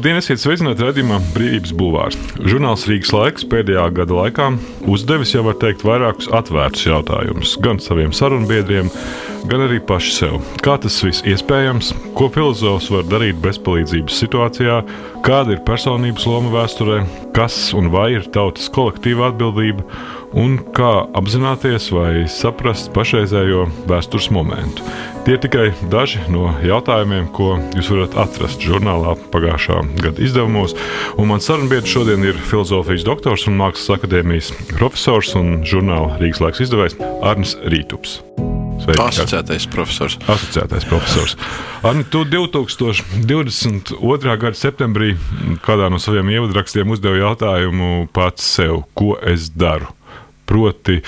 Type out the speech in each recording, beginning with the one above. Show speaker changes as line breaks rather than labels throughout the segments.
Labdien, esiet sveicināti redzējumā Brīvības Bulvārs. Žurnāls Rīgas laiks pēdējā gada laikā uzdevis jau var teikt vairākus atvērtus jautājumus gan saviem sarunbiedriem, gan arī paši sev. Kā tas viss iespējams, ko filozofs var darīt bezpalīdzības situācijā, kāda ir personības loma vēsturē, kas un vai ir tautas kolektīva atbildība un kā apzināties vai saprast pašreizējo vēstures momentu. Tie ir tikai daži no jautājumiem, ko jūs varat atrast žurnālā pagājušā gada izdevumos. Un mans sarunbiedrs šodien ir filozofijas doktors un mākslas akadēmijas profesors un žurnāla Rīgas laiks izdevējs Arnis Rītups.
Sveiki, Asociētais profesors.
Asociētais profesors. Arni, tu 2022. gada septembrī kādā no saviem ievadrakstiem uzdevi jautājumu pats sev, ko es daru. Proti,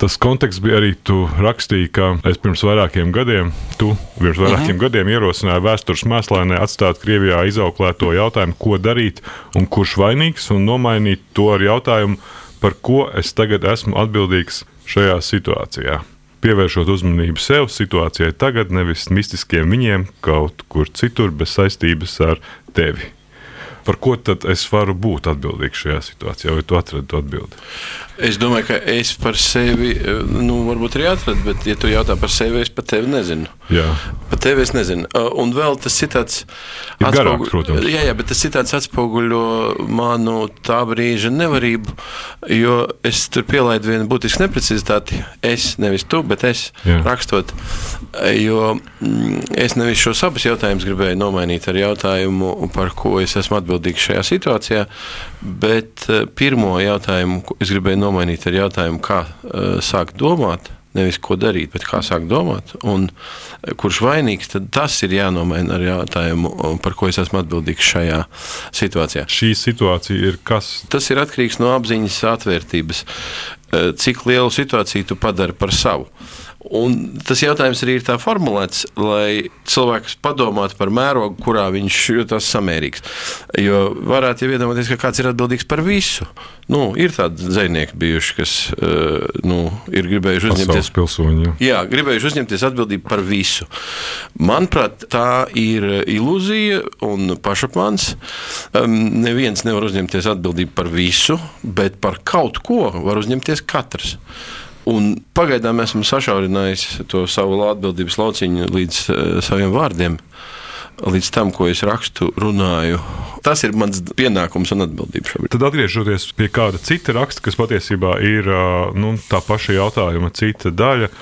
tas konteksts bija arī, tu rakstīji, ka es pirms vairākiem gadiem, tu pirms vairākiem uh mhm. gadiem ierosināji vēstures mēslēnē atstāt Krievijā izauklēto jautājumu, ko darīt un kurš vainīgs, un nomainīt to ar jautājumu, par ko es tagad esmu atbildīgs šajā situācijā. Pievēršot uzmanību sev, situācijai tagad, nevis mistiskiem viņiem kaut kur citur, bez saistības ar tevi. Par ko tad es varu būt atbildīgs šajā situācijā, vai tu atradi to atbildi?
Es domāju, ka es par sevi, nu, varbūt arī atradu, bet, ja tu jautā par sevi, es pat tevi nezinu.
Jā.
Tevi es nezinu. Un vēl tas citāts
atspoguļo.
Jā, jā, bet tas citāts atspoguļo manu tā brīža nevarību, jo es tur pielaidu vienu būtisku neprecizitāti. Es, nevis tu, bet es jā. rakstot. Jo mm, es nevis šos abus jautājumus gribēju nomainīt ar jautājumu, par ko es esmu atbildīgs šajā situācijā, bet pirmo jautājumu es gribēju nomainīt ar jautājumu, kā uh, sākt domāt. Nevis ko darīt, bet kā sākt domāt. Un, eh, kurš vainīgs, tad tas ir jānomaina ar jautājumu, par ko es esmu atbildīgs šajā situācijā.
Šī situācija ir kas?
Tas ir atkarīgs no apziņas atvērtības. Eh, cik lielu situāciju tu padari par savu? Un tas jautājums arī ir tā formulēts, lai cilvēks padomātu par mērogu, kurā viņš jūtas samērīgs. Jo varētu jau iedomāties, ka kāds ir atbildīgs par visu. Nu, ir tādi zvejnieki bijuši, kas uh, nu, ir gribējuši uzņemties,
pilsoņi, jā.
Jā, gribējuši uzņemties atbildību par visu. Manuprāt, tā ir ilūzija un pašapmāns. Neviens nevar uzņemties atbildību par visu, bet par kaut ko var uzņemties katrs. Un pagaidām esmu sašaurinājis to savu atbildības lauciņu līdz uh, saviem vārdiem, līdz tam, ko es rakstu, runāju. Tas ir mans pienākums un atbildība šobrīd.
Tad atgriežoties pie kāda cita raksta, kas patiesībā ir uh, nu, tā paša jautājuma cita daļa.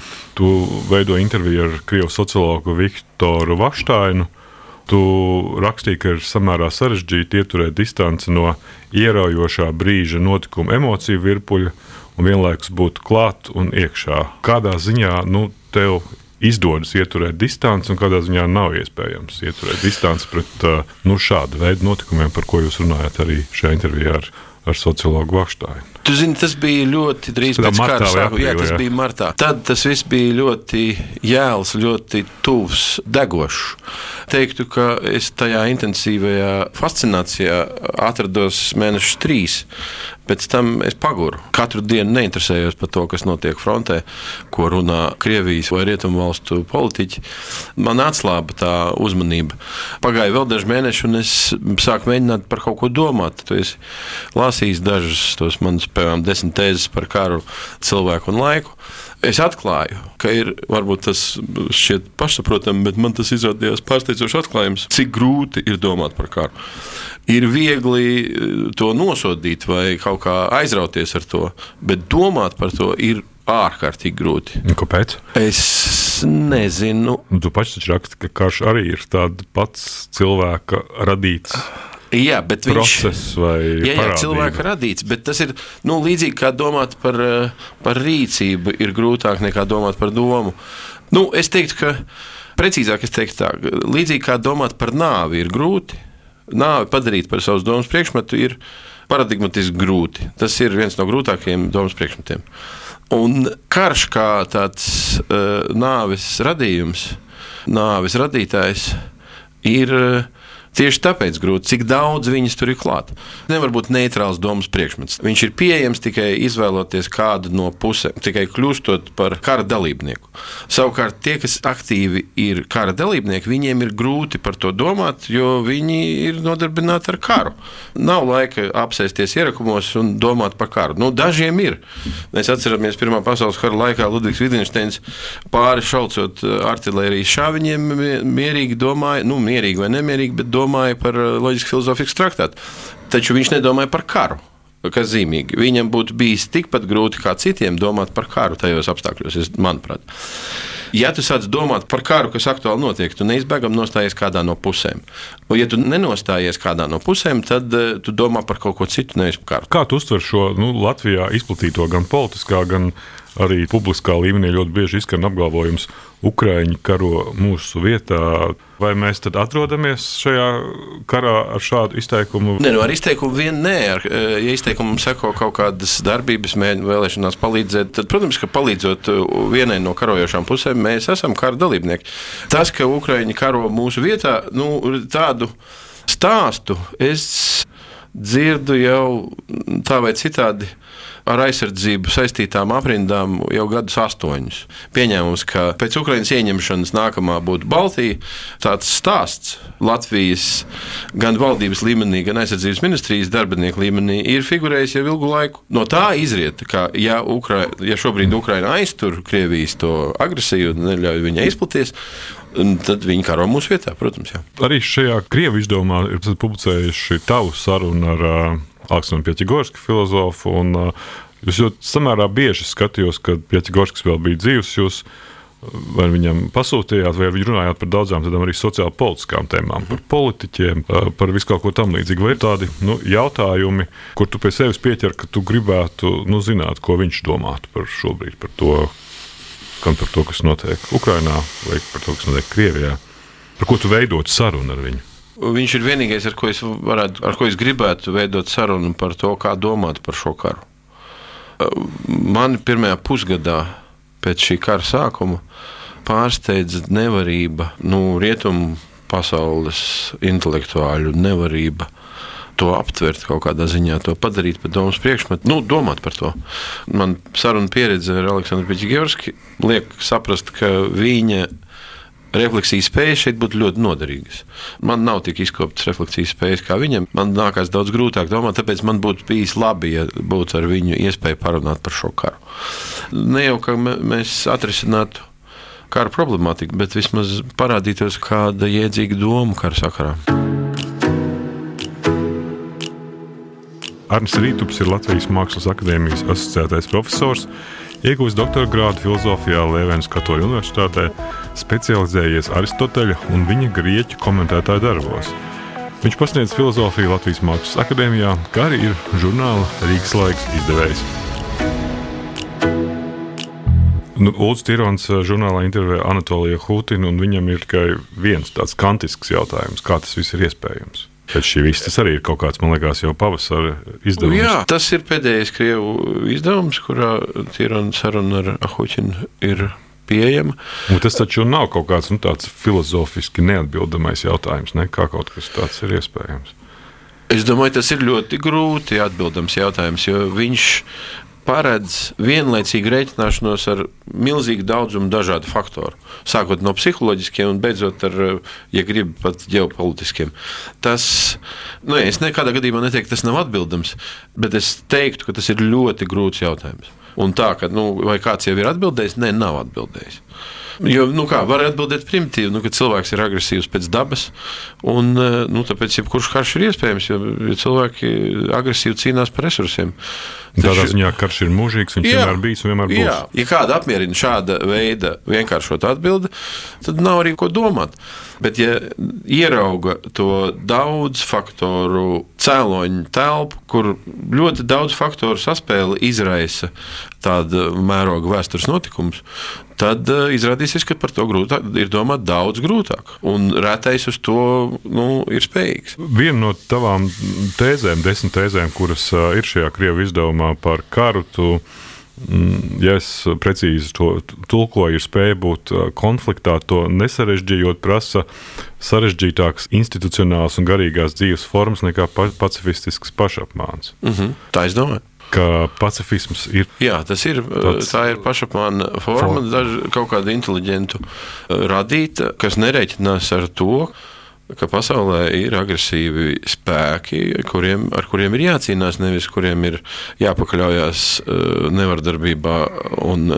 Tu veido interviju ar krievu sociologu Viktoru Vaštainu. Tu rakstīji, ka ir samērā sarežģīti ieturēt distanci no ieraujošā brīža notikuma emociju virpuļa un vienlaikus būt klāt un iekšā. Kādā ziņā nu, tev izdodas ieturēt distanci, un kādā ziņā nav iespējams ieturēt distanci pret uh, nu, šādu veidu notikumiem, par ko jūs runājat arī šajā intervijā ar, ar sociologu Vakštāju.
Tu zini, tas bija ļoti drīz pēc kara sākuma. Jā, tas jā. bija martā. Tad tas viss bija ļoti jēls, ļoti tuvs, degošs. Teiktu, ka es tajā intensīvajā fascinācijā atrados mēnešus trīs. Pēc tam es paguru. Katru dienu neinteresējos par to, kas notiek frontē, ko runā Krievijas vai Rietumu valstu politiķi. Man atslāba tā uzmanība. Pagāja vēl daži mēneši, un es sāku mēģināt par kaut ko domāt. Tu esi lasījis dažus tos manus piemēram, desmit tēzes par karu, cilvēku un laiku. Es atklāju, ka ir varbūt tas šķiet pašsaprotami, bet man tas izrādījās pārsteidzošs atklājums, cik grūti ir domāt par karu. Ir viegli eh, to nosodīt vai kaut kā aizrauties ar to, bet domāt par to ir ārkārtīgi grūti.
Kāpēc?
Es nezinu.
Nu, tu pats raksti, ka karš arī ir tāds pats cilvēka radīts
Jā, bet viņš, vai jā, jā, cilvēka radīts, bet tas ir nu, līdzīgi kā domāt par, eh, par rīcību, ir grūtāk nekā domāt par domu. Nu, es teiktu, ka precīzāk es teiktu tā, līdzīgi kā domāt par nāvi ir grūti. Nāvi padarīt par savus domas priekšmetu ir paradigmatiski grūti. Tas ir viens no grūtākajiem domas priekšmetiem. Un karš kā tāds uh, nāves radījums, nāves radītājs ir uh, Tieši tāpēc grūti, cik daudz viņas tur ir klāt. Nevar būt neitrāls domas priekšmets. Viņš ir pieejams tikai izvēloties kādu no pusēm, tikai kļūstot par kara dalībnieku. Savukārt tie, kas aktīvi ir kara dalībnieki, viņiem ir grūti par to domāt, jo viņi ir nodarbināti ar karu. Nav laika apsēsties ierakumos un domāt par karu. Nu, dažiem ir. Mēs atceramies Pirmā pasaules kara laikā Ludvigs Wittgensteins pāri šaucot artērijas šāviņiem mierīgi domāja, nu, mierīgi vai nemierīgi, bet domāja par eh, loģisku filozofisku traktātu. Taču viņš nedomāja par karu. Kas zīmīgi. Viņam būtu bijis tikpat grūti kā citiem domāt par karu tajos apstākļos, manuprāt. Ja tu sāc domāt par karu, kas aktuāli notiek, tu neizbēgami nostājies kādā no pusēm. Un, ja tu nenostājies kādā no pusēm, tad uh, tu domā par kaut ko citu, nevis par karu.
Kā tu uztver šo nu, Latvijā izplatīto gan politiskā, gan arī publiskā līmenī ļoti bieži izskan apgalvojums, Ukrāņi karo mūsu vietā. Vai mēs tad atrodamies šajā karā ar šādu izteikumu?
Nē, nu ar izteikumu vien nē. Ar, eh, ja izteikumam seko kaut kādas darbības, mēģinot vēlēšanās palīdzēt, tad, protams, ka palīdzot eh, vienai no karojošām pusēm, mēs esam kara dalībnieki. Tas, ka Ukrāņi karo mūsu vietā, nu, tādu stāstu es dzirdu jau tā vai citādi ar aizsardzību saistītām aprindām jau gadus astoņus. Pieņēmums, ka pēc Ukraiņas ieņemšanas nākamā būtu Baltija, tāds stāsts Latvijas gan valdības līmenī, gan aizsardzības ministrijas darbinieku līmenī ir figurējis jau ilgu laiku. No tā izriet, ka ja, Ukra ja šobrīd Ukraina aiztur Krievijas to agresiju un neļauj viņai izplatīties, tad viņi karo mūsu vietā, protams. Jā.
Arī šajā krievu izdevumā ir publicējuši tavu sarunu ar Aleksandru Pieķigorsku filozofu. Un, uh, Es ļoti samērā bieži skatījos, kad Pieķigorskis vēl bija dzīves. Jūs vai viņam pasūtījāt, vai viņi runājāt par daudzām tādām arī sociāli politiskām tēmām, par politiķiem, par visu kaut ko tam līdzīgu. Vai ir tādi nu, jautājumi, kur tu pie sevis pieķer, ka tu gribētu nu, zināt, ko viņš domātu par šobrīd, par to, gan par to, kas notiek Ukrajinā, vai par to, kas notiek Krievijā? Par ko tu veidot sarunu ar viņu?
Viņš ir vienīgais, ar ko es, varētu, ar ko es gribētu veidot sarunu par to, kā domāt par šo karu. Man pirmajā pusgadā pēc šī kara sākuma pārsteidza nevarība, nu, rietumu pasaules intelektuāļu nevarība to aptvert kaut kādā ziņā, to padarīt par domas priekšmetu, nu, domāt par to. Man saruna pieredze ar Aleksandru Pičigevski liek saprast, ka viņa refleksijas spējas šeit būtu ļoti noderīgas. Man nav tik izkoptas refleksijas spējas kā viņam. Man nākās daudz grūtāk domāt, tāpēc man būtu bijis labi, ja būtu ar viņu iespēja parunāt par šo karu. Ne jau kā mēs atrisinātu kara problemātiku, bet vismaz parādītos kāda jēdzīga doma kara sakarā.
Arnēs Rītups ir Latvijas Mākslas akadēmijas asociētais profesors. Iegūst doktora grādu filozofijā Lēvenas Katoļu universitātē, specializējies Aristoteļa un viņa grieķu komentētāju darbos. Viņš pasniedz filozofiju Latvijas Mākslas akadēmijā, kā arī ir žurnāla Rīgas laiks izdevējs. Nu, Ulrichs Tirons eh, žurnālā intervijā Anatoliju Hutinu, un viņam ir tikai viens tāds kantisks jautājums, kā tas viss ir iespējams. Pēc šī viss tas arī ir kaut kāds, man liekas, jau pavasara izdevums.
Jā, tas ir pēdējais krievu izdevums, kurā Tirana saruna ar Ahuķinu ir pieejama.
Un tas taču nav kaut kāds nu, filozofiski neatbildamais jautājums, ne? kā kaut kas tāds ir iespējams.
Es domāju, tas ir ļoti grūti atbildams jautājums, jo viņš paredz vienlaicīgu rēķināšanos ar milzīgu daudzumu dažādu faktoru. Sākot no psiholoģiskiem un beidzot ar, ja gribi, pat ģeopolitiskiem. Tas, nu, es nekādā gadījumā neteiktu, tas nav atbildams, bet es teiktu, ka tas ir ļoti grūts jautājums. Un tā, ka, nu, vai kāds jau ir atbildējis, nē, nav atbildējis. Jo, nu kā, var atbildēt primitīvi, nu, ka cilvēks ir agresīvs pēc dabas, un nu, tāpēc jebkurš karš ir iespējams, jo, jo cilvēki agresīvi cīnās par resursiem.
Tādā ziņā karš ir mūžīgs, viņš jā, vienmēr bijis un vienmēr būs. Jā,
ja kāda apmierina šāda veida vienkāršot atbildi, tad nav arī ko domāt. Bet, ja ierauga to daudz faktoru cēloņu telpu, kur ļoti daudz faktoru saspēle izraisa tādu mēroga vēstures notikumus, tad uh, izrādīsies, ka par to grūtāk, ir domāt daudz grūtāk. Un rētais uz to nu, ir spējīgs.
Viena no tavām tēzēm, desmit tēzēm, kuras uh, ir šajā Krievijas izdevumā par karu, tu ja es precīzi to tulkoju, ir spēja būt konfliktā, to nesarežģījot, prasa sarežģītākas institucionālas un garīgās dzīves formas nekā pacifistisks pašapmāns.
Mm -hmm. Tā es domāju
ka pacifisms ir.
Jā, tas ir. Tāds, tā ir pašapziņa forma, forma. daži kaut kāda inteliģentu radīta, kas nereiķinās ar to, ka pasaulē ir agresīvi spēki, kuriem, ar kuriem ir jācīnās, nevis kuriem ir jāpakaļaujas eh, nevardarbībā un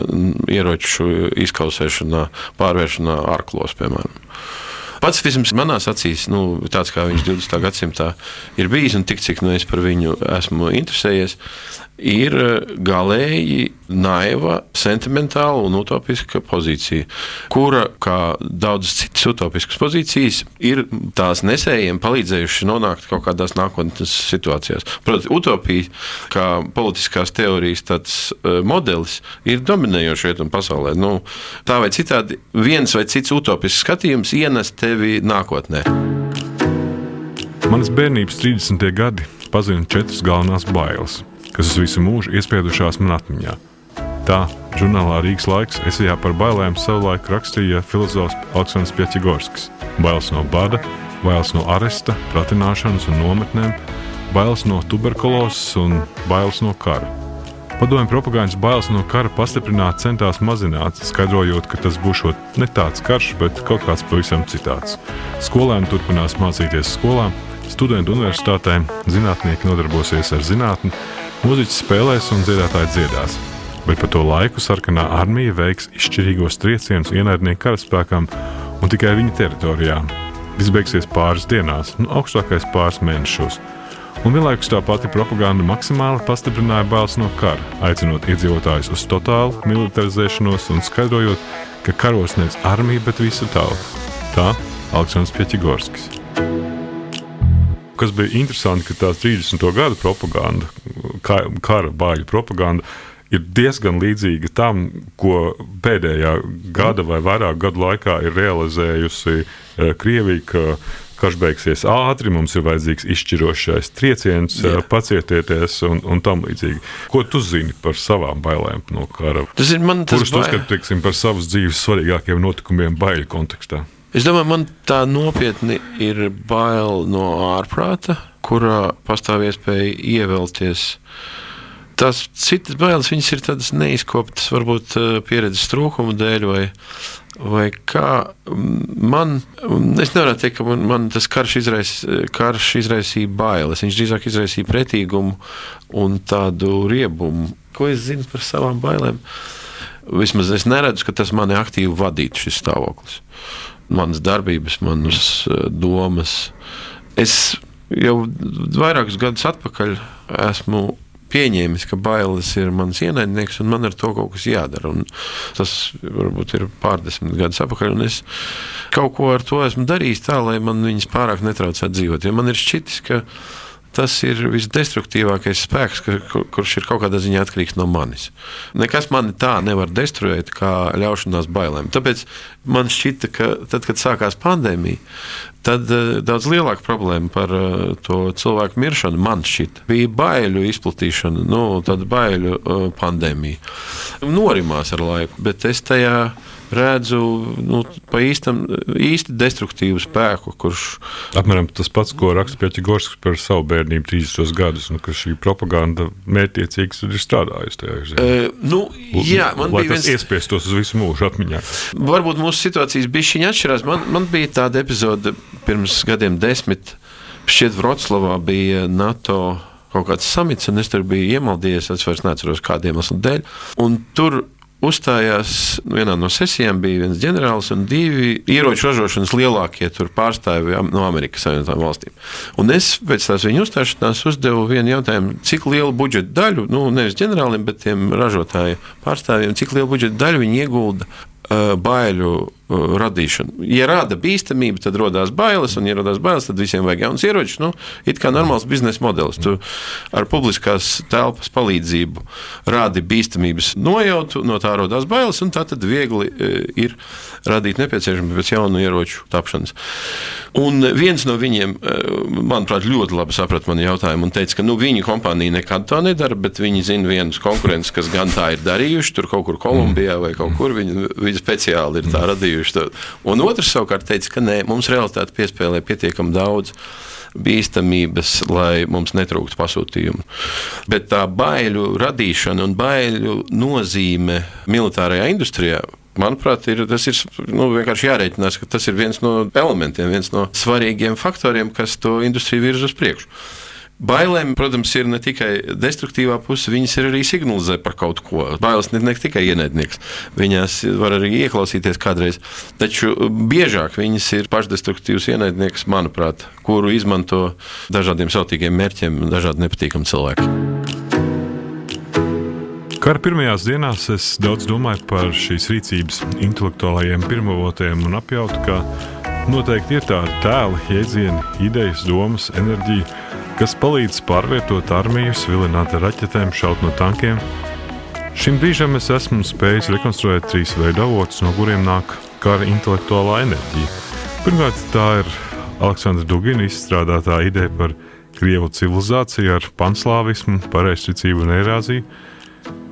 ieroču izkausēšanā, pārvēršanā ārklos, piemēram. Pacifisms manā acīs, nu, tāds kā viņš 20. gadsimtā ir bijis, un tik cik nu es par viņu esmu interesējies, ir eh, galēji naiva, sentimentāla un utopiska pozīcija, kura, kā daudzas citas utopiskas pozīcijas, ir tās nesējiem palīdzējuši nonākt kaut kādās nākotnes situācijās. Protams, utopija, kā politiskās teorijas tāds uh, modelis, ir dominējošs rietumu pasaulē. Nu, tā vai citādi, viens vai cits utopisks skatījums ienes tevi nākotnē.
Manas bērnības 30. gadi pazina četras galvenās bailes kas uz visu mūžu iespiedušās man atmiņā. Tā žurnālā Rīgas laiks esejā par bailēm savulaik rakstīja filozofs Aleksandrs Pjaķigorskis. Bailes no bada, bailes no aresta, pratināšanas un nometnēm, bailes no tuberkulozes un bailes no kara. Padomju propagandas bailes no kara pastiprināt centās mazināt, skaidrojot, ka tas būs ne tāds karš, bet kaut kāds pavisam citāds. Skolēni turpinās mācīties skolā, studenti universitātē, zinātnieki nodarbosies ar zinātni, Mūziķis spēlēs un dziedātāji dziedās, bet pa to laiku sarkanā armija veiks izšķirīgos triecienus ienaidnieku karaspēkam un tikai viņa teritorijā. Viss beigsies pāris dienās, nu augstākais pāris mēnešos. Un vienlaikus tā pati propaganda maksimāli pastiprināja bailes no kara, aicinot iedzīvotājus uz totālu militarizēšanos un skaidrojot, ka karos nevis armija, bet visa tauta. Tā Aleksandrs Pieķigorskis kas bija interesanti, ka tā 30. gada propaganda, kara bāļu propaganda, ir diezgan līdzīga tam, ko pēdējā gada vai vairāk gadu laikā ir realizējusi eh, Krievija. Ka, Karš beigsies ātri, mums ir vajadzīgs izšķirošais trieciens, Jā. pacietieties un, un tam līdzīgi. Ko tu zini par savām bailēm no kara?
Tas ir man tas,
kurus tu uzskati par savas dzīves svarīgākiem notikumiem baiļu kontekstā.
Es domāju, man tā nopietni ir bail no ārprāta, kurā pastāv iespēja ievelties. Tās citas bailes ir tādas neizkoptas, varbūt eh, pieredzes trūkuma dēļ, vai, vai kā. Man, es nevaru teikt, ka man, man tas karš, izrais, karš izraisīja bailes. Viņš drīzāk izraisīja pretīgumu un tādu riebumu. Ko es zinu par savām bailēm? Vismaz es neredzu, ka tas mani aktīvi vadītu šis stāvoklis manas darbības, manas eh, domas. Es jau vairākus gadus atpakaļ esmu pieņēmis, ka bailes ir mans ienaidnieks un man ar to kaut kas jādara. Un tas varbūt ir pārdesmit gadus atpakaļ. Es kaut ko ar to esmu darījis tā, lai man viņas pārāk netraucētu dzīvot. Jo man ir šķitis, ka tas ir visdestruktīvākais spēks, ka, kurš ir kaut kādā ziņā atkarīgs no manis. Nekas mani tā nevar destruēt, kā ļaušanās bailēm. Tāpēc man šķita, ka tad, kad sākās pandēmija, tad uh, daudz lielāka problēma par uh, to cilvēku miršanu man šķita. Bija baiļu izplatīšana, nu, tāda baiļu uh, pandēmija. Norimās ar laiku, bet es tajā redzu nu, pa īstam, īsti destruktīvu spēku, kurš.
Apmēram tas pats, ko raksta Pēķis par savu bērnību 30 gadus, un ka šī propaganda mērķiecīgi ir strādājusi tajā ziņā. E,
nu, jā, man
Lai bija viens... iespiestos uz visu mūžu atmiņā.
Varbūt mūsu situācijas bija šī atšķirās. Man, man bija tāda epizode pirms gadiem desmit. Šķiet, Vroclavā bija NATO kaut kāds samits, un es tur biju iemaldījies. Es vairs neatceros, kādiem iemeslu dēļ. Un tur uzstājās vienā no sesijām bija viens ģenerālis un divi ieroču ražošanas lielākie pārstāvji no Amerikas Savienotām valstīm. Un es pēc tās viņa uzstāšanās uzdevu vienu jautājumu, cik lielu budžeta daļu, nu nevis ģenerālim, bet tiem ražotāju pārstāvjiem, cik lielu budžeta daļu viņi iegulda uh, baiļu radīšanu. Ja rada bīstamība, tad radās bailes, un, ja radās bailes, tad visiem vajag jaunas ieročus. Nu, it kā normāls biznesa modelis. Tu ar publiskās telpas palīdzību rādi bīstamības nojautu, no tā radās bailes, un tā tad viegli uh, ir radīt nepieciešamību pēc jaunu ieroču tapšanas. Un viens no viņiem, uh, manuprāt, ļoti labi saprata manu jautājumu un teica, ka nu, viņu kompānija nekad to nedara, bet viņi zina vienus konkurentus, kas gan tā ir darījuši, tur kaut kur Kolumbijā vai kaut kur viņi, viņi speciāli ir tā radījuši. To. Un otrs savukārt teica, ka nē, mums realitāte piespēlē pietiekami daudz bīstamības, lai mums netrūktu pasūtījumu. Bet tā baiļu radīšana un baiļu nozīme militārajā industrijā. Manuprāt, ir, tas ir nu, vienkārši jārēķinās, ka tas ir viens no elementiem, viens no svarīgiem faktoriem, kas to industriju virza uz priekšu. Bailēm, protams, ir ne tikai destruktīvā puse, viņas ir arī signalizē par kaut ko. Bailes ne, ne tikai ienaidnieks, viņās var arī ieklausīties kādreiz. Taču biežāk viņas ir pašdestruktīvs ienaidnieks, manuprāt, kuru izmanto dažādiem sautīgiem mērķiem, dažādi nepatīkami cilvēki.
Kara pirmajās dienās es daudz domāju par šīs rīcības intelektuālajiem pirmavotiem un apjautu, ka noteikti ir tādi tēli, jēdzieni, idejas, domas, enerģija kas palīdz pārvietot armijas, vilināt ar raķetēm, šaut no tankiem. Šim brīžam es esmu spējis rekonstruēt trīs veidu avotus, no kuriem nāk kara intelektuālā enerģija. Pirmkārt, tā ir Aleksandra Dugina izstrādātā ideja par krievu civilizāciju ar panslāvismu, pareizticību un eirāziju.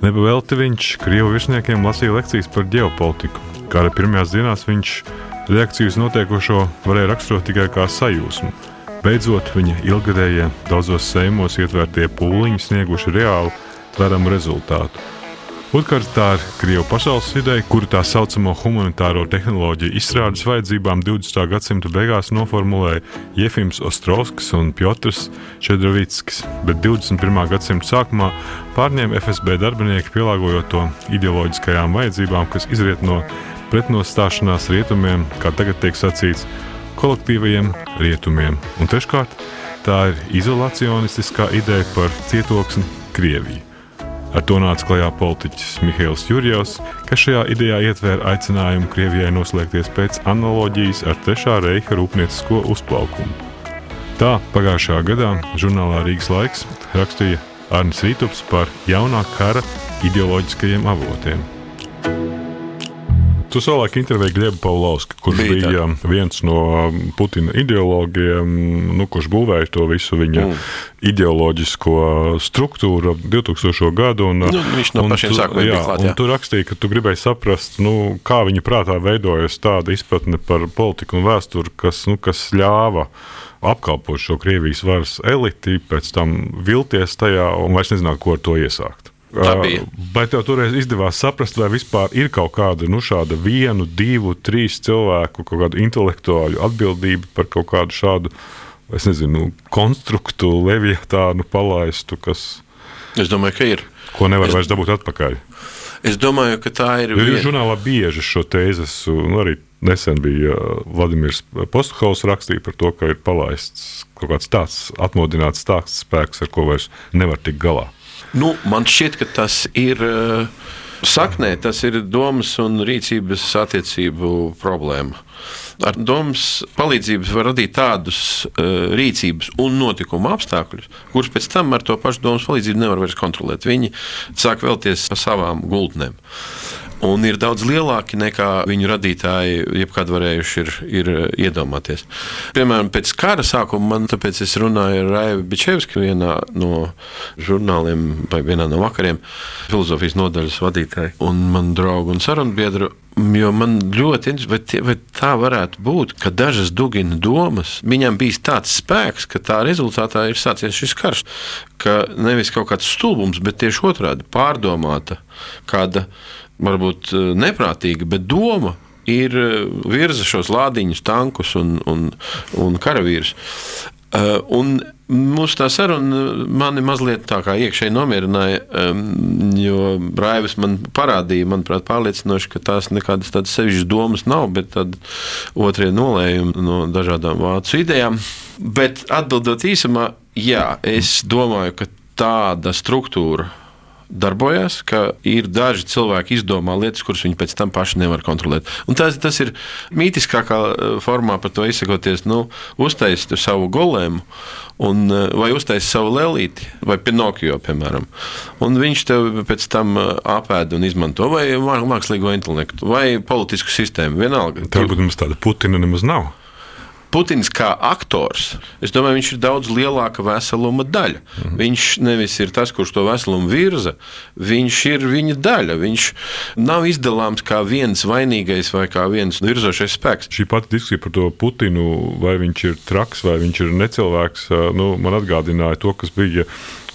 Nepavēlti viņš krievu virsniekiem lasīja lekcijas par ģeopolitiku. Kara pirmajās dienās viņš reakciju uz notiekošo varēja raksturot tikai kā sajūsmu. Beidzot, viņa ilgadējie daudzos sējumos ietvērtie pūliņi snieguši reālu, tveramu rezultātu. Otrkārt, tā ir Krievijas pasaules ideja, kuru tā saucamo humanitāro tehnoloģiju izstrādes vajadzībām 20. gadsimta beigās noformulēja Jefims Ostrovskis un Piotrs Čedrovickis, bet 21. gadsimta sākumā pārņēma FSB darbinieki, pielāgojot to ideoloģiskajām vajadzībām, kas izriet no pretnostāšanās rietumiem, kā tagad tiek sacīts, kolektīvajiem rietumiem. Un treškārt, tā ir izolacionistiskā ideja par cietoksni Krieviju. Ar to nāca klajā politiķis Mihails Jurjevs, kas šajā idejā ietvēra aicinājumu Krievijai noslēgties pēc analoģijas ar Trešā reiha rūpniecisko uzplaukumu. Tā pagājušā gadā žurnālā Rīgas laiks rakstīja Arnis Rītups par jaunā kara ideoloģiskajiem avotiem. Tu savulaik intervēji Gliebu Pavlovski, kurš bija, bija tā. viens no Putina ideologiem, nu, kurš būvēja to visu viņa mm. ideoloģisko struktūru 2000. gadu. Un,
nu, viņš no pašiem sākumiem bija klāt. Jā.
Tu rakstīji, ka tu gribēji saprast, nu, kā viņa prātā veidojas tāda izpratne par politiku un vēsturi, kas, nu, kas ļāva apkalpot šo Krievijas varas eliti, pēc tam vilties tajā un vairs nezināt, ko ar to iesākt. Vai tev toreiz izdevās saprast, vai vispār ir kaut kāda nu, šāda vienu, divu, trīs cilvēku, kaut kāda intelektuāļu atbildība par kaut kādu šādu, es nezinu, konstruktu, leviatānu palaistu, kas.
Es domāju, ka ir.
Ko nevar es... vairs dabūt atpakaļ.
Es domāju, ka tā ir.
Jo vien... žurnālā bieži šo tēzi, nu, arī nesen bija Vladimirs Posthaus rakstīja par to, ka ir palaists kaut kāds tāds atmodināts stāsts spēks, ar ko vairs nevar tikt galā.
Nu, man šķiet, ka tas ir. Eh, saknē tas ir domas un rīcības attiecību problēma. Ar domas palīdzību var radīt tādus uh, rīcības un notikumu apstākļus, kurus pēc tam ar to pašu domas palīdzību nevar vairs kontrolēt. Viņi sāk vēlties pa savām gultnēm un ir daudz lielāki nekā viņu radītāji jebkad varējuši ir, ir iedomāties. Piemēram, pēc kara sākuma man tāpēc es runāju ar Raivu Bičevski vienā no žurnāliem vai vienā no vakariem, filozofijas nodaļas vadītāju un man draugu un sarunbiedru. Jo man ļoti interesē, vai, tie, vai tā varētu būt, ka dažas dugina domas, viņam bija tāds spēks, ka tā rezultātā ir sācies šis karš. Ka nevis kaut kāds stulbums, bet tieši otrādi - pārdomāta kāda varbūt eh, neprātīga, bet doma ir eh, virza šos lādiņus, tankus un, un, un karavīrus. Eh, un Mūsu tā saruna mani mazliet tā kā iekšēji nomierināja, jo Raivs man parādīja, manuprāt, pārliecinoši, ka tās nekādas tādas sevišķas domas nav, bet tad otrie nolējumi no dažādām vācu idejām. Bet atbildot īsumā, jā, es domāju, ka tāda struktūra darbojas, ka ir daži cilvēki izdomā lietas, kuras viņi pēc tam paši nevar kontrolēt. Un tas, tas ir mītiskākā eh, formā par to izsakoties, nu, uztaisīt savu golēmu. Un, eh, vai uztaisīt savu lēlīti, vai Pinokio, piemēram. Un viņš tev pēc tam eh, apēda un izmanto vai mākslīgo intelektu, vai politisku sistēmu. Vienalga.
Varbūt mums tāda Putina nemaz nav.
Putins kā aktors, es domāju, viņš ir daudz lielāka veseluma daļa. Mhm. Viņš nevis ir tas, kurš to veselumu virza, viņš ir viņa daļa. Viņš nav izdalāms kā viens vainīgais vai kā viens virzošais spēks.
Šī pati diskusija par to Putinu, vai viņš ir traks vai viņš ir necilvēks, nu, man atgādināja to, kas bija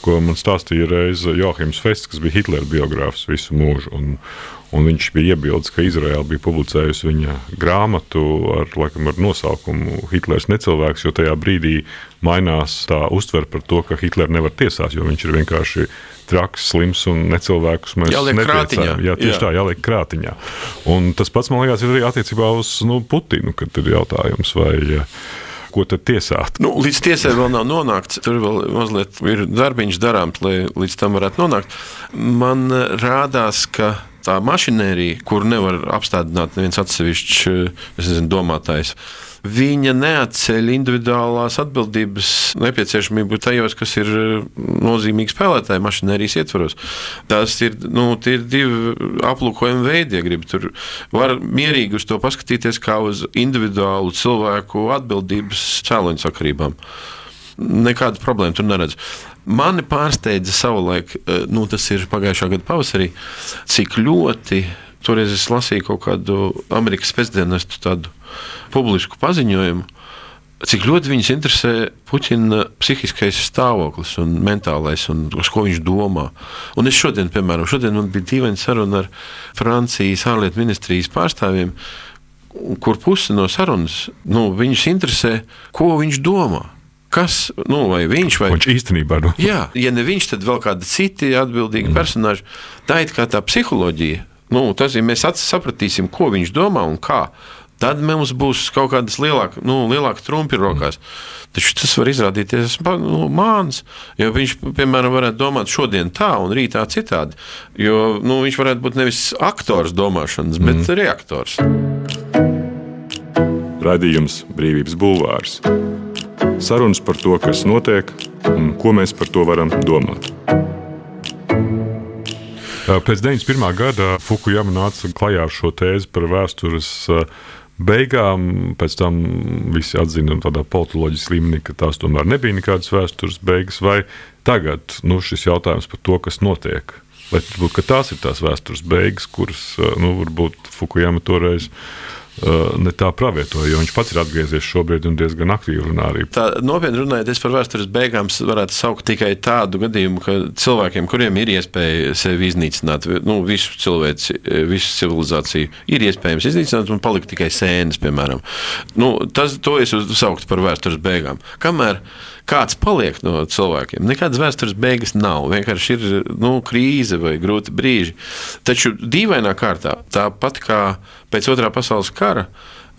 ko man stāstīja reiz Johims Fests, kas bija Hitlera biogrāfs visu mūžu. Un, Un viņš bija iebildes, ka Izraela bija publicējusi viņa grāmatu ar, laikam, ar nosaukumu Hitlers necilvēks, jo tajā brīdī mainās tā uztvere par to, ka Hitleru nevar tiesāt, jo viņš ir vienkārši traks, slims un necilvēks.
Mēs netiecām.
Jā, tieši jā. tā, jāliek krātiņā. Un tas pats, man liekas, ir arī attiecībā uz nu, Putinu, kad ir jautājums, vai ko tad tiesāt?
Nu, līdz tiesai vēl nav nonākts. Tur vēl mazliet ir darbiņš darāms, lai līdz tam varētu nonākt. Man rādās, ka tā mašinērija, kur nevar apstādināt neviens atsevišķs domātājs. Viņa neatceļ individuālās atbildības nepieciešamību tajos, kas ir nozīmīgi spēlētāji mašinērijas ietvaros. Tas ir, nu, ir divi aplūkojumi veidi, ja gribi. Tur var mierīgi uz to paskatīties kā uz individuālu cilvēku atbildības cēloņu sakarībām. Nekāda problēma tur neredz. Mani pārsteidza savulaik, eh, nu, tas ir pagājušā gada pavasarī, cik ļoti toreiz es lasīju kaut kādu Amerikas pēcdienestu tādu publisku paziņojumu. Cik ļoti viņus interesē Puķina psihiskais stāvoklis un mentālais, un uz ko viņš domā. Un es šodien, piemēram, šodien man bija dīvaina saruna ar Francijas ārlietu ministrijas pārstāvjiem, kur puse no sarunas nu, viņus interesē, ko viņš domā kas, nu, vai viņš vai
viņš īstenībā
nu. Jā, ja ne viņš, tad vēl kādi citi atbildīgi mm. personāļi. Tā ir kā tā psiholoģija. Nu, tas ir mēs sapratīsim, ko viņš domā un kā. Tad mums būs kaut kādas lielākas, nu, lielāka trumpi rokās. Taču tas var izrādīties nu, mākslinieks. Jo viņš, piemēram, varētu domāt šodien tā un rītā citādi. Jo nu, viņš varētu būt nevis aktors domāšanas, bet mm. reaktors.
Radījums Brīvības Bulvārs. Sarunas par to, kas notiek un ko mēs par to varam domāt. Pēc 91. gada Fukujama nāca klajā ar šo tēzi par vēstures beigām. Pēc tam visi atzina tādā politoloģijas līmenī, ka tās tomēr nebija nekādas vēstures beigas. Vai tagad nu, šis jautājums par to, kas notiek, vai varbūt tās ir tās vēstures beigas, kuras nu, varbūt Fukujama toreiz ne tā pravietoja, jo viņš pats ir atgriezies šobrīd un diezgan aktīvi runā arī.
Tā nopietni runājot, es par vēstures beigām varētu saukt tikai tādu gadījumu, ka cilvēkiem, kuriem ir iespēja sevi iznīcināt, nu, visu cilvēci, visu civilizāciju, ir iespējams iznīcināt un palikt tikai sēnes, piemēram. Nu, tas, to es sauktu par vēstures beigām. Kamēr kāds paliek no cilvēkiem. Nekādas vēstures beigas nav. Vienkārši ir nu, krīze vai grūti brīži. Taču dīvainā kārtā, tāpat kā pēc otrā pasaules kara,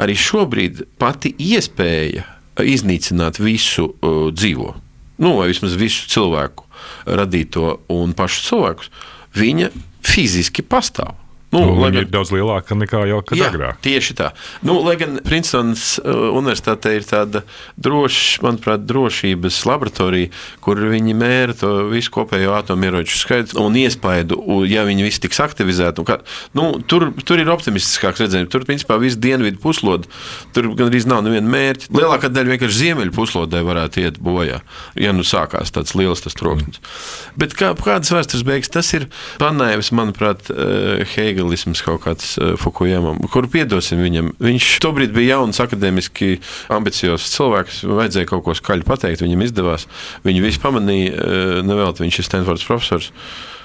arī šobrīd pati iespēja iznīcināt visu uh, dzīvo, nu, vai vismaz visu cilvēku radīto un pašu cilvēkus, viņa fiziski pastāv.
Nu, nu, gan, ir daudz lielāka nekā jau kad jā, agrāk.
Tieši tā. Nu, lai gan Princeton's uh, universitāte ir tāda droša, manuprāt, drošības laboratorija, kur viņi mēra to visu kopējo atomieroču skaitu un iespaidu, ja viņi visi tiks aktivizēti. Kā, nu, tur, tur ir optimistiskāks redzējums. Tur, principā, viss dienvidu puslode, tur gandrīz nav neviena mērķa. Lielākā daļa vienkārši ziemeļu puslodē varētu iet bojā, ja nu sākās tāds liels tas troksnis. Mm. Bet kā, kādas vēstures beigas, tas ir panājums, manuprāt, uh, Heigl hegelisms kaut kāds uh, Fukujamam, kuru piedosim viņam. Viņš tobrīd bija jauns, akadēmiski ambiciozs cilvēks, vajadzēja kaut ko skaļi pateikt, viņam izdevās. Viņu visi pamanīja, uh, nevelti viņš ir Stanfords profesors.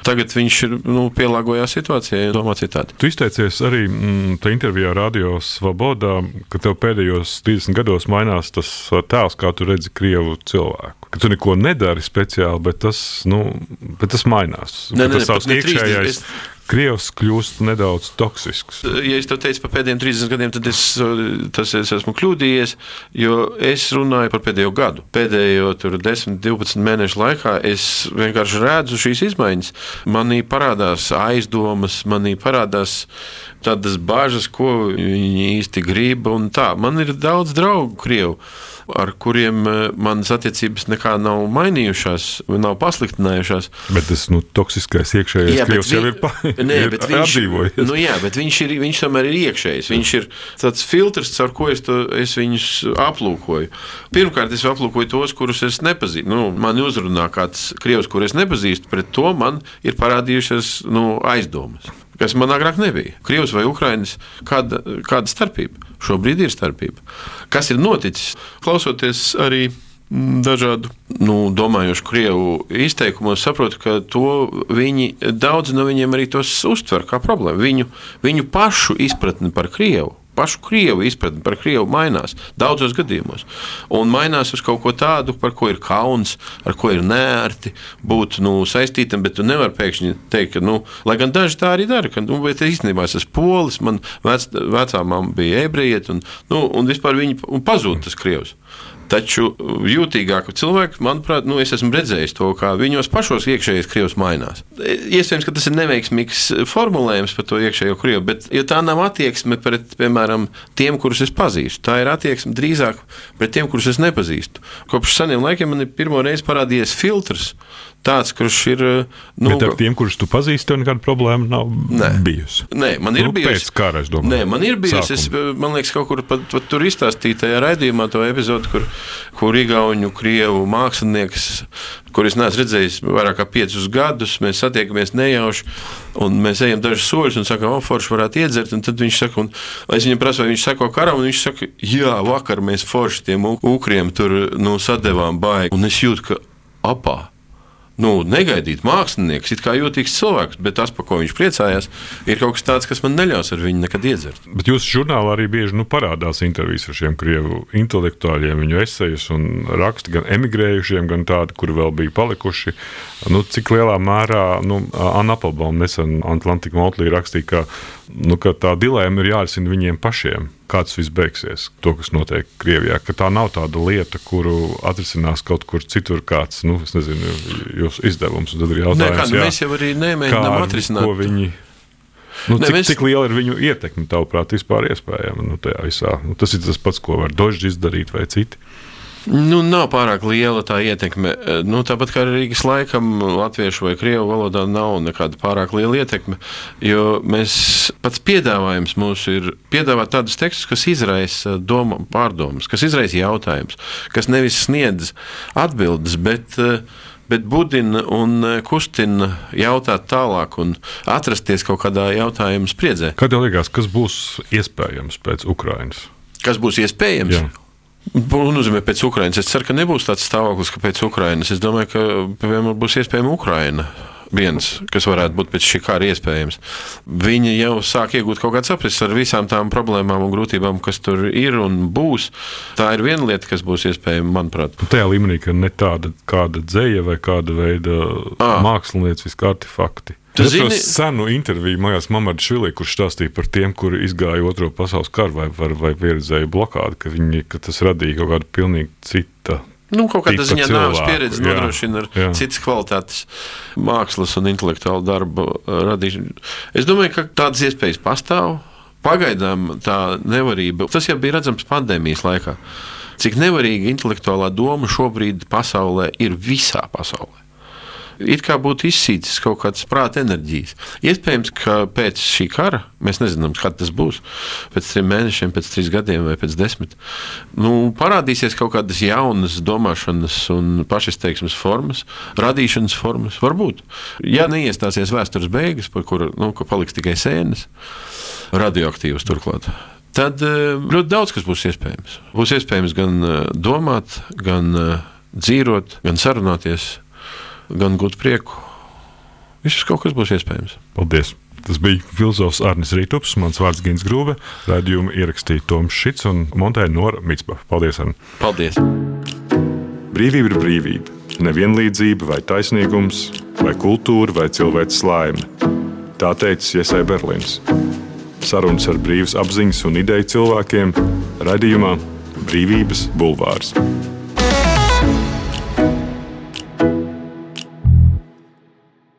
Tagad viņš ir nu, pielāgojās situācijai un domā citādi.
Tu izteicies arī mm, tajā intervijā Radio Svobodā, ka tev pēdējos 30 gados mainās tas tēls, kā tu redzi Krievu cilvēku. Ka tu neko nedari speciāli, bet tas, nu, bet tas mainās.
Nē, nē, tas savs iekšējais. Es
Krievs kļūst nedaudz toksisks.
Ja es to teicu par pēdējiem 30 gadiem, tad es, tas es esmu kļūdījies, jo es runāju par pēdējo gadu. Pēdējo 10, 12 mēnešu laikā es vienkārši redzu šīs izmaiņas. Manī parādās aizdomas, manī parādās tādas bažas, ko viņi īsti grib. Man ir daudz draugu Krievu ar kuriem eh, manas attiecības nekā nav mainījušās, nav pasliktinājušās.
Bet tas nu, toksiskais iekšējais jā, krievs vi... jau ir, pa... Nē, ir
viņš, nu, jā, bet viņš, ir, viņš tomēr ir iekšējs. Viņš ir tāds filtrs, caur ko es, to, es viņus aplūkoju. Pirmkārt, es aplūkoju tos, kurus es nepazīstu. Nu, man uzrunā kāds krievs, kurus es nepazīstu, pret to man ir parādījušās nu, aizdomas kas man agrāk nebija. Krievijas vai Ukraiņas, kāda, kāda starpība? Šobrīd ir starpība. Kas ir noticis? Klausoties arī dažādu nu, domājošu krievu izteikumos, saprotu, ka to viņi, daudzi no viņiem arī tos uztver kā problēmu. Viņu, viņu pašu izpratni par krievu pašu krievu izpratni par krievu mainās daudzos gadījumos. Un mainās uz kaut ko tādu, par ko ir kauns, ar ko ir nērti būt nu, saistītam, bet tu nevari pēkšņi teikt, ka, nu, lai gan daži tā arī dara, ka, nu, bet īstenībā es esmu polis, man vec, vecā mamma bija ebrejiet, un, nu, un vispār viņi pazūd tas krievs. Taču jūtīgāku cilvēku, manuprāt, nu, es esmu redzējis to, kā viņos pašos iekšējais krievs mainās. Iespējams, ka tas ir neveiksmīgs formulējums par to iekšējo krievu, bet tā nav attieksme pret, piemēram, tiem, kurus es pazīstu. Tā ir attieksme drīzāk pret tiem, kurus es nepazīstu. Kopš seniem laikiem man ir pirmo reizi parādījies filtrs tāds, kurš ir.
Nu, Bet ar tiem, kurus tu pazīsti, tev nekāda problēma nav nē. bijusi.
Nē, man ir
nu,
bijusi.
Pēc kara, es domāju.
Nē, man ir bijusi. Es, man liekas, kaut kur pat, pat tur izstāstīja tajā raidījumā to epizodu, kur, kur Igauņu, Krievu mākslinieks, kurus neesmu redzējis vairāk kā piecus gadus, mēs satiekamies nejauši, un mēs ejam dažus soļus un sakām, o, forši varētu iedzert. Tad viņš saka, un es viņam prasu, vai viņš sako karam, un viņš saka, jā, vakar mēs forši tiem ukriem tur nu, sadevām baigi. Un es jūtu, ka apā nu, negaidīt mākslinieks, it kā jūtīgs cilvēks, bet tas, par ko viņš priecājās, ir kaut kas tāds, kas man neļaus ar viņu nekad iedzert.
Bet jūsu žurnālā arī bieži nu, parādās intervijas ar šiem krievu intelektuāļiem, viņu esejus un raksti gan emigrējušiem, gan tādi, kuri vēl bija palikuši. Nu, cik lielā mērā nu, Anna Applebaum nesen Atlantika Motlī rakstīja, ka, nu, ka tā dilēma ir jārisina viņiem pašiem kā tas viss beigsies, to, kas notiek Krievijā. Ka tā nav tāda lieta, kuru atrisinās kaut kur citur, kāds nu, nezinu, jūsu izdevums. Tad ir jautājums, Nē, kā,
nu, jā, mēs jau arī nemēģinām atrisināt.
Ko viņi, Nu, ne, cik, mēs... cik liela ir viņu ietekme, tavuprāt, vispār iespējama nu, tajā visā? Nu, tas ir tas pats, ko var Dožs izdarīt vai citi.
Nu, nav pārāk liela tā ietekme. Nu, tāpat kā Rīgas laikam, latviešu vai krievu valodā nav nekāda pārāk liela ietekme. Jo mēs pats piedāvājums mūsu ir piedāvāt tādus tekstus, kas izraisa doma, pārdomas, kas izraisa jautājumus, kas nevis sniedz atbildes, bet bet budina un kustina jautāt tālāk un atrasties kaut kādā jautājuma spriedzē.
Kad tev liekas, kas būs iespējams pēc Ukrainas?
Kas būs iespējams? Jā. Nozīmē, pēc Ukrainas. Es ceru, ka nebūs tāds stāvoklis, ka pēc Ukrainas. Es domāju, ka piemēram, būs iespējama Ukraina. Viens, kas varētu būt pēc šī kara iespējams. Viņi jau sāk iegūt kaut kādu saprast ar visām tām problēmām un grūtībām, kas tur ir un būs. Tā ir viena lieta, kas būs iespējama, manuprāt.
Tajā līmenī, ka ne tāda kāda dzēja vai kāda veida mākslinieca, viskā artefakti. Tas ir senu interviju mājās Mamarda Švilī, kurš stāstīja par tiem, kuri izgāja otro pasaules karu vai, vai, vai pieredzēja blokādi, ka, viņi, ka tas radīja kaut kādu pilnīgi cita.
Nu, kaut kādā ziņā nāves pieredze nodrošina jā. citas kvalitātes, mākslas un intelektuālu darbu uh, radīšanu. Es domāju, ka tādas iespējas pastāv. Pagaidām tā nevarība, tas jau bija redzams pandēmijas laikā. Cik nevarīga intelektuālā doma šobrīd pasaulē ir visā pasaulē it kā būtu izsīcis kaut kādas prāta enerģijas. Iespējams, ka pēc šī kara, mēs nezinām, kad tas būs, pēc trim mēnešiem, pēc trīs gadiem vai pēc desmit, nu, parādīsies kaut kādas jaunas domāšanas un pašizteiksmes formas, radīšanas formas. Varbūt. Ja neiestāsies vēstures beigas, par kuru nu, paliks tikai sēnes, radioaktīvas turklāt tad eh, ļoti daudz kas būs iespējams. Būs iespējams gan eh, domāt, gan eh, dzīvot, gan sarunāties, gan gūt prieku. Viss kaut kas būs iespējams.
Paldies! Tas bija filozofs Arnis Rītups, mans vārds Gins Grūve. Radījumu ierakstīja Toms Šits un montēja Nora Mitsba. Paldies! Arni.
Paldies!
Brīvība ir brīvība. Nevienlīdzība vai taisnīgums, vai kultūra vai cilvēks laime Tā teica Iesai Berlīns. Sarunas ar brīvas apziņas un ideju cilvēkiem raidījumā Brīvības Bulvārs.